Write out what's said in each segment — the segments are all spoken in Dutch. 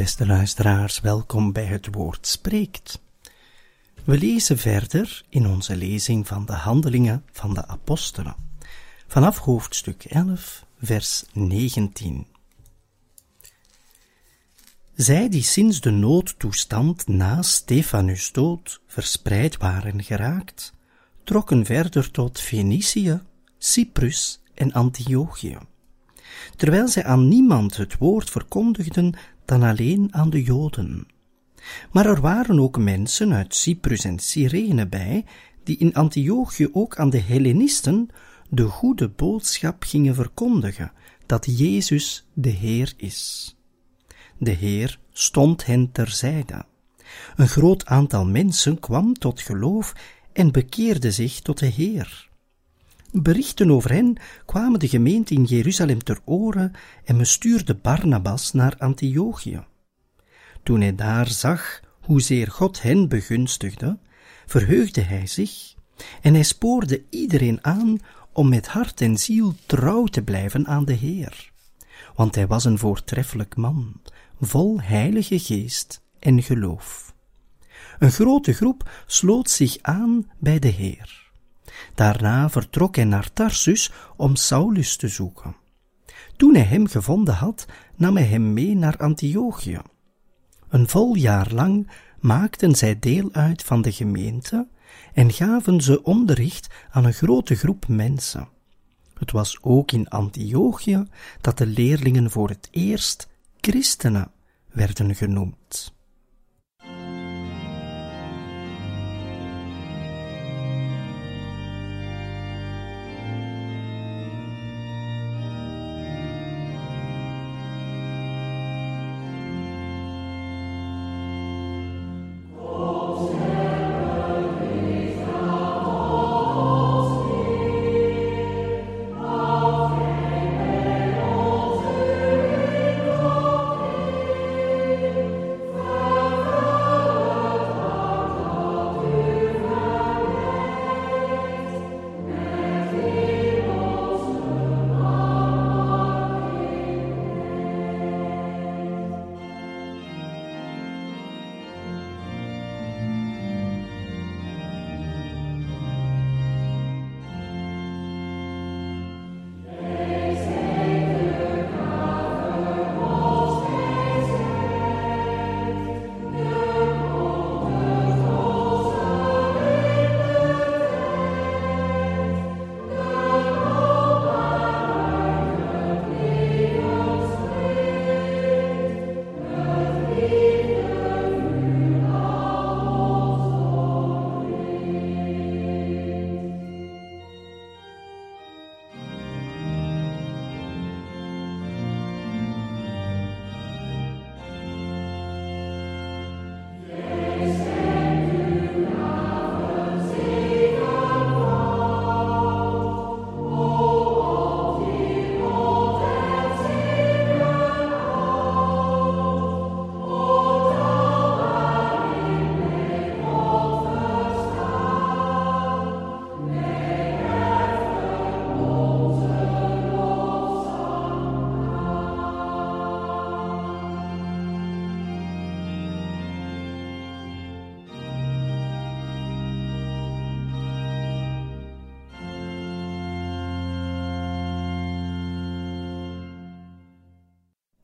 Beste luisteraars, welkom bij het woord spreekt. We lezen verder in onze lezing van de handelingen van de apostelen, vanaf hoofdstuk 11, vers 19. Zij die sinds de noodtoestand na Stefanus dood verspreid waren geraakt, trokken verder tot Fenicië, Cyprus en Antiochië, terwijl zij aan niemand het woord verkondigden dan alleen aan de Joden. Maar er waren ook mensen uit Cyprus en Cyrene bij, die in Antiochië ook aan de Hellenisten de goede boodschap gingen verkondigen, dat Jezus de Heer is. De Heer stond hen terzijde. Een groot aantal mensen kwam tot geloof en bekeerde zich tot de Heer. Berichten over hen kwamen de gemeente in Jeruzalem ter oren en men stuurde Barnabas naar Antiochië. Toen hij daar zag hoezeer God hen begunstigde, verheugde hij zich en hij spoorde iedereen aan om met hart en ziel trouw te blijven aan de Heer. Want hij was een voortreffelijk man, vol heilige geest en geloof. Een grote groep sloot zich aan bij de Heer. Daarna vertrok hij naar Tarsus om Saulus te zoeken. Toen hij hem gevonden had, nam hij hem mee naar Antiochië. Een vol jaar lang maakten zij deel uit van de gemeente en gaven ze onderricht aan een grote groep mensen. Het was ook in Antiochië dat de leerlingen voor het eerst christenen werden genoemd.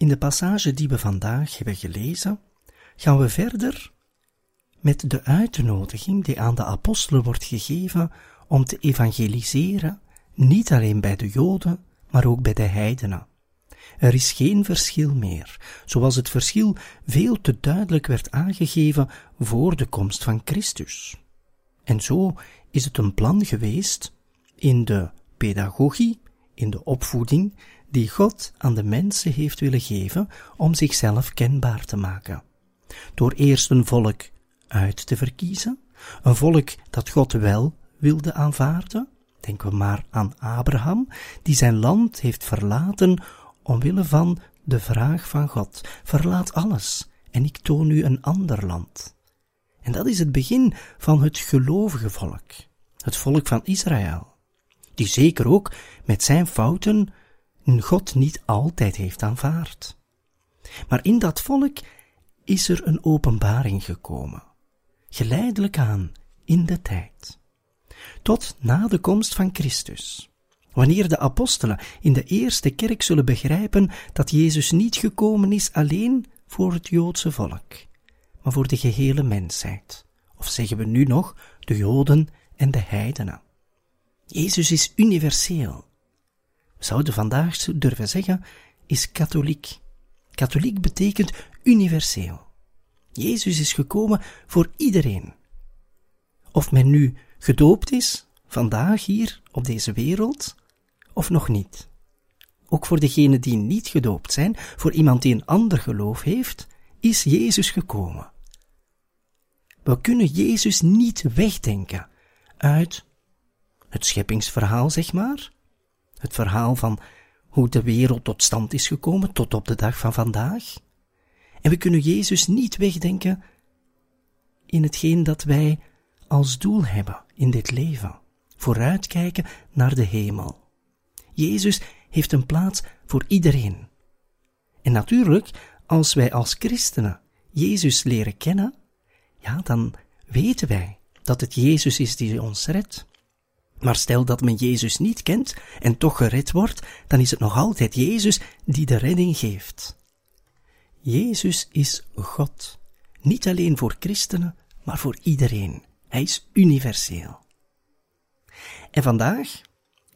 In de passage die we vandaag hebben gelezen, gaan we verder met de uitnodiging die aan de apostelen wordt gegeven om te evangeliseren, niet alleen bij de Joden, maar ook bij de heidenen. Er is geen verschil meer, zoals het verschil veel te duidelijk werd aangegeven voor de komst van Christus. En zo is het een plan geweest in de pedagogie, in de opvoeding, die God aan de mensen heeft willen geven om zichzelf kenbaar te maken. Door eerst een volk uit te verkiezen, een volk dat God wel wilde aanvaarden. Denken we maar aan Abraham, die zijn land heeft verlaten omwille van de vraag van God: verlaat alles en ik toon u een ander land. En dat is het begin van het gelovige volk, het volk van Israël, die zeker ook met zijn fouten God niet altijd heeft aanvaard. Maar in dat volk is er een openbaring gekomen, geleidelijk aan, in de tijd, tot na de komst van Christus. Wanneer de apostelen in de eerste kerk zullen begrijpen dat Jezus niet gekomen is alleen voor het Joodse volk, maar voor de gehele mensheid. Of zeggen we nu nog de Joden en de heidenen. Jezus is universeel. We zouden vandaag durven zeggen, is katholiek. Katholiek betekent universeel. Jezus is gekomen voor iedereen. Of men nu gedoopt is, vandaag hier op deze wereld, of nog niet. Ook voor degenen die niet gedoopt zijn, voor iemand die een ander geloof heeft, is Jezus gekomen. We kunnen Jezus niet wegdenken uit het scheppingsverhaal, zeg maar, het verhaal van hoe de wereld tot stand is gekomen tot op de dag van vandaag. En we kunnen Jezus niet wegdenken in hetgeen dat wij als doel hebben in dit leven, vooruitkijken naar de hemel. Jezus heeft een plaats voor iedereen. En natuurlijk, als wij als christenen Jezus leren kennen, ja, dan weten wij dat het Jezus is die ons redt. Maar stel dat men Jezus niet kent en toch gered wordt, dan is het nog altijd Jezus die de redding geeft. Jezus is God, niet alleen voor christenen, maar voor iedereen. Hij is universeel. En vandaag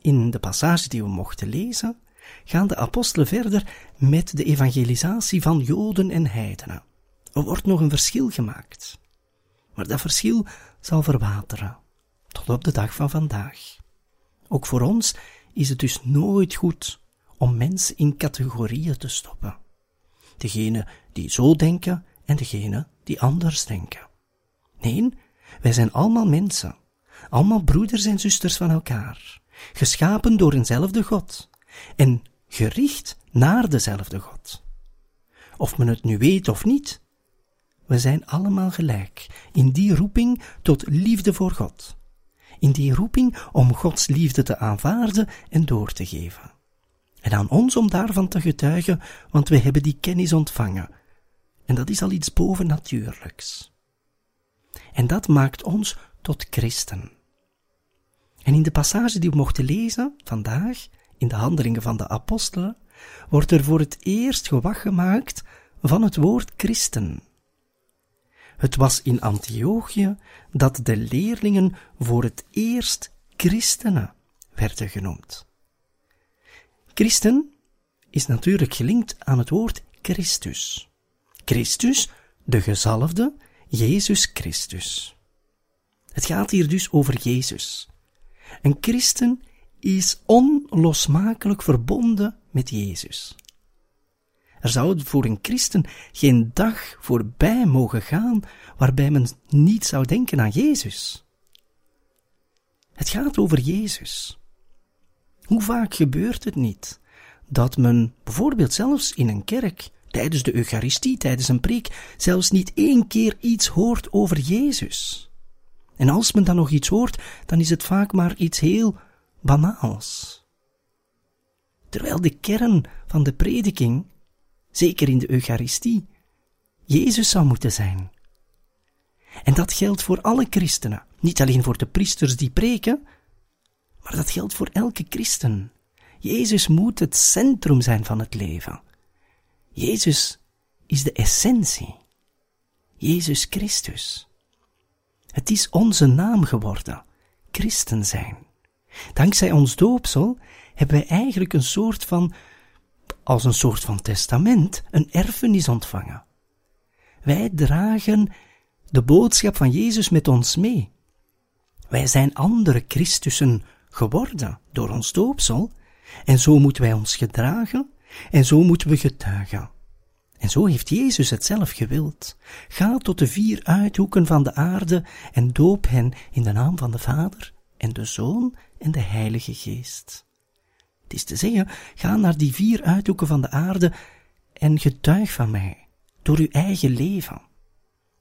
in de passage die we mochten lezen, gaan de apostelen verder met de evangelisatie van Joden en heidenen. Er wordt nog een verschil gemaakt. Maar dat verschil zal verwateren, tot op de dag van vandaag. Ook voor ons is het dus nooit goed om mensen in categorieën te stoppen. Degene die zo denken en degene die anders denken. Nee, wij zijn allemaal mensen, allemaal broeders en zusters van elkaar geschapen door eenzelfde God en gericht naar dezelfde God. Of men het nu weet of niet, we zijn allemaal gelijk in die roeping tot liefde voor God, in die roeping om Gods liefde te aanvaarden en door te geven. En aan ons om daarvan te getuigen, want we hebben die kennis ontvangen. En dat is al iets bovennatuurlijks. En dat maakt ons tot christen. En in de passage die we mochten lezen vandaag, in de handelingen van de apostelen, wordt er voor het eerst gewacht gemaakt van het woord christen. Het was in Antiochië dat de leerlingen voor het eerst christenen werden genoemd. Christen is natuurlijk gelinkt aan het woord Christus. Christus, de gezalfde, Jezus Christus. Het gaat hier dus over Jezus. Een christen is onlosmakelijk verbonden met Jezus. Er zou voor een christen geen dag voorbij mogen gaan waarbij men niet zou denken aan Jezus. Het gaat over Jezus. Hoe vaak gebeurt het niet dat men bijvoorbeeld zelfs in een kerk, tijdens de Eucharistie, tijdens een preek, zelfs niet één keer iets hoort over Jezus? En als men dan nog iets hoort, dan is het vaak maar iets heel banaals. Terwijl de kern van de prediking, zeker in de Eucharistie, Jezus zou moeten zijn. En dat geldt voor alle christenen, niet alleen voor de priesters die preken, maar dat geldt voor elke christen. Jezus moet het centrum zijn van het leven. Jezus is de essentie. Jezus Christus. Het is onze naam geworden, christen zijn. Dankzij ons doopsel hebben wij eigenlijk een soort van, als een soort van testament, een erfenis ontvangen. Wij dragen de boodschap van Jezus met ons mee. Wij zijn andere Christussen geworden door ons doopsel En zo moeten wij ons gedragen en zo moeten we getuigen. En zo heeft Jezus het zelf gewild. Ga tot de vier uithoeken van de aarde en doop hen in de naam van de Vader en de Zoon en de Heilige Geest. Het is te zeggen, ga naar die vier uithoeken van de aarde en getuig van mij, door uw eigen leven.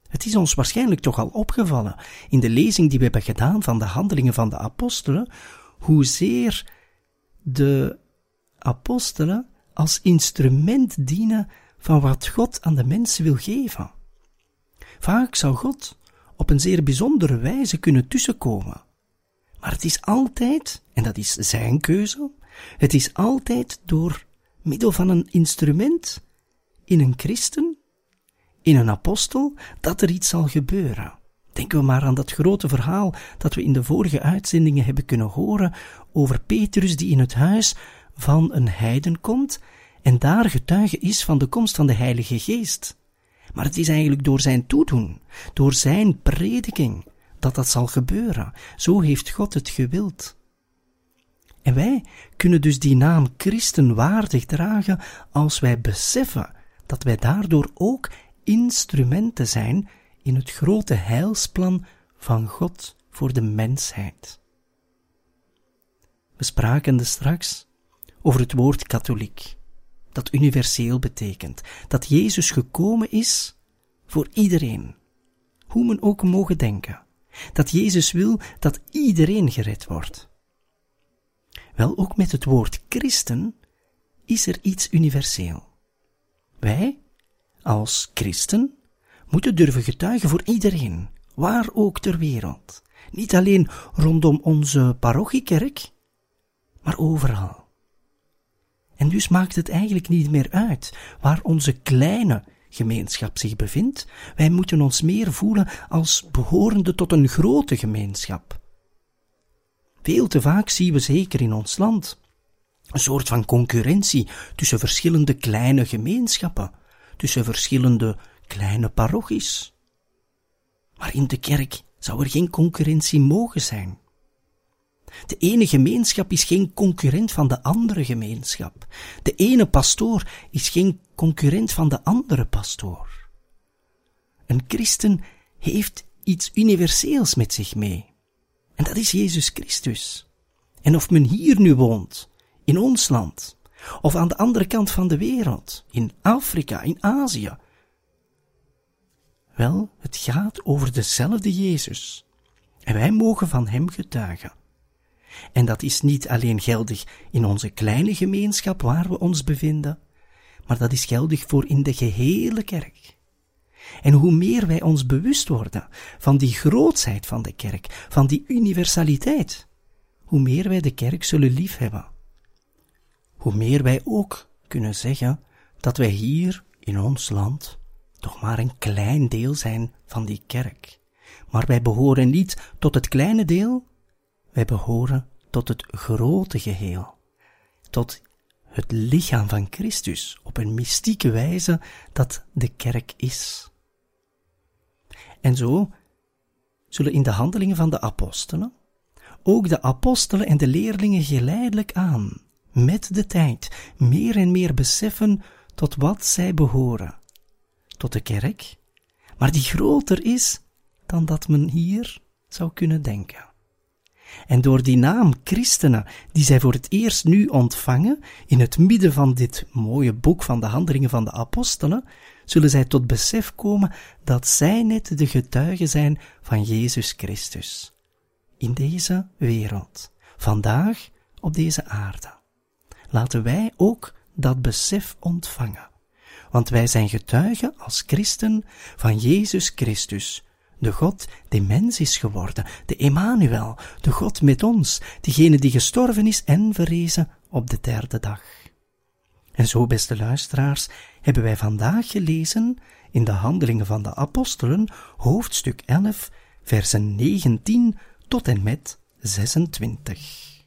Het is ons waarschijnlijk toch al opgevallen in de lezing die we hebben gedaan van de handelingen van de apostelen, hoezeer de apostelen als instrument dienen van wat God aan de mensen wil geven. Vaak zou God op een zeer bijzondere wijze kunnen tussenkomen. Maar het is altijd, en dat is zijn keuze, het is altijd door middel van een instrument in een christen, in een apostel, dat er iets zal gebeuren. Denken we maar aan dat grote verhaal dat we in de vorige uitzendingen hebben kunnen horen over Petrus die in het huis van een heiden komt en daar getuige is van de komst van de Heilige Geest. Maar het is eigenlijk door zijn toedoen, door zijn prediking, dat dat zal gebeuren. Zo heeft God het gewild. En wij kunnen dus die naam Christen waardig dragen als wij beseffen dat wij daardoor ook instrumenten zijn in het grote heilsplan van God voor de mensheid. We spraken er straks over het woord katholiek, dat universeel betekent, dat Jezus gekomen is voor iedereen, hoe men ook mogen denken, dat Jezus wil dat iedereen gered wordt. Wel, ook met het woord christen is er iets universeel. Wij, als christen, moeten durven getuigen voor iedereen, waar ook ter wereld. Niet alleen rondom onze parochiekerk, maar overal. En dus maakt het eigenlijk niet meer uit waar onze kleine gemeenschap zich bevindt. Wij moeten ons meer voelen als behorende tot een grote gemeenschap. Veel te vaak zien we zeker in ons land een soort van concurrentie tussen verschillende kleine gemeenschappen, tussen verschillende kleine parochies. Maar in de kerk zou er geen concurrentie mogen zijn. De ene gemeenschap is geen concurrent van de andere gemeenschap. De ene pastoor is geen concurrent van de andere pastoor. Een christen heeft iets universeels met zich mee. En dat is Jezus Christus. En of men hier nu woont, in ons land, of aan de andere kant van de wereld, in Afrika, in Azië. Wel, het gaat over dezelfde Jezus. En wij mogen van Hem getuigen. En dat is niet alleen geldig in onze kleine gemeenschap waar we ons bevinden, maar dat is geldig voor in de gehele kerk. En hoe meer wij ons bewust worden van die grootsheid van de kerk, van die universaliteit, hoe meer wij de kerk zullen liefhebben. Hoe meer wij ook kunnen zeggen dat wij hier in ons land toch maar een klein deel zijn van die kerk. Maar wij behoren niet tot het kleine deel, wij behoren tot het grote geheel, tot het lichaam van Christus op een mystieke wijze dat de kerk is. En zo zullen in de handelingen van de apostelen ook de apostelen en de leerlingen geleidelijk aan, met de tijd, meer en meer beseffen tot wat zij behoren, tot de kerk, maar die groter is dan dat men hier zou kunnen denken. En door die naam christenen, die zij voor het eerst nu ontvangen, in het midden van dit mooie boek van de handelingen van de apostelen, zullen zij tot besef komen dat zij net de getuigen zijn van Jezus Christus. In deze wereld, vandaag op deze aarde. Laten wij ook dat besef ontvangen. Want wij zijn getuigen als christen van Jezus Christus, de God die mens is geworden, de Emmanuel, de God met ons, diegene die gestorven is en verrezen op de derde dag. En zo, beste luisteraars, hebben wij vandaag gelezen in de Handelingen van de Apostelen, hoofdstuk 11, versen 19 tot en met 26.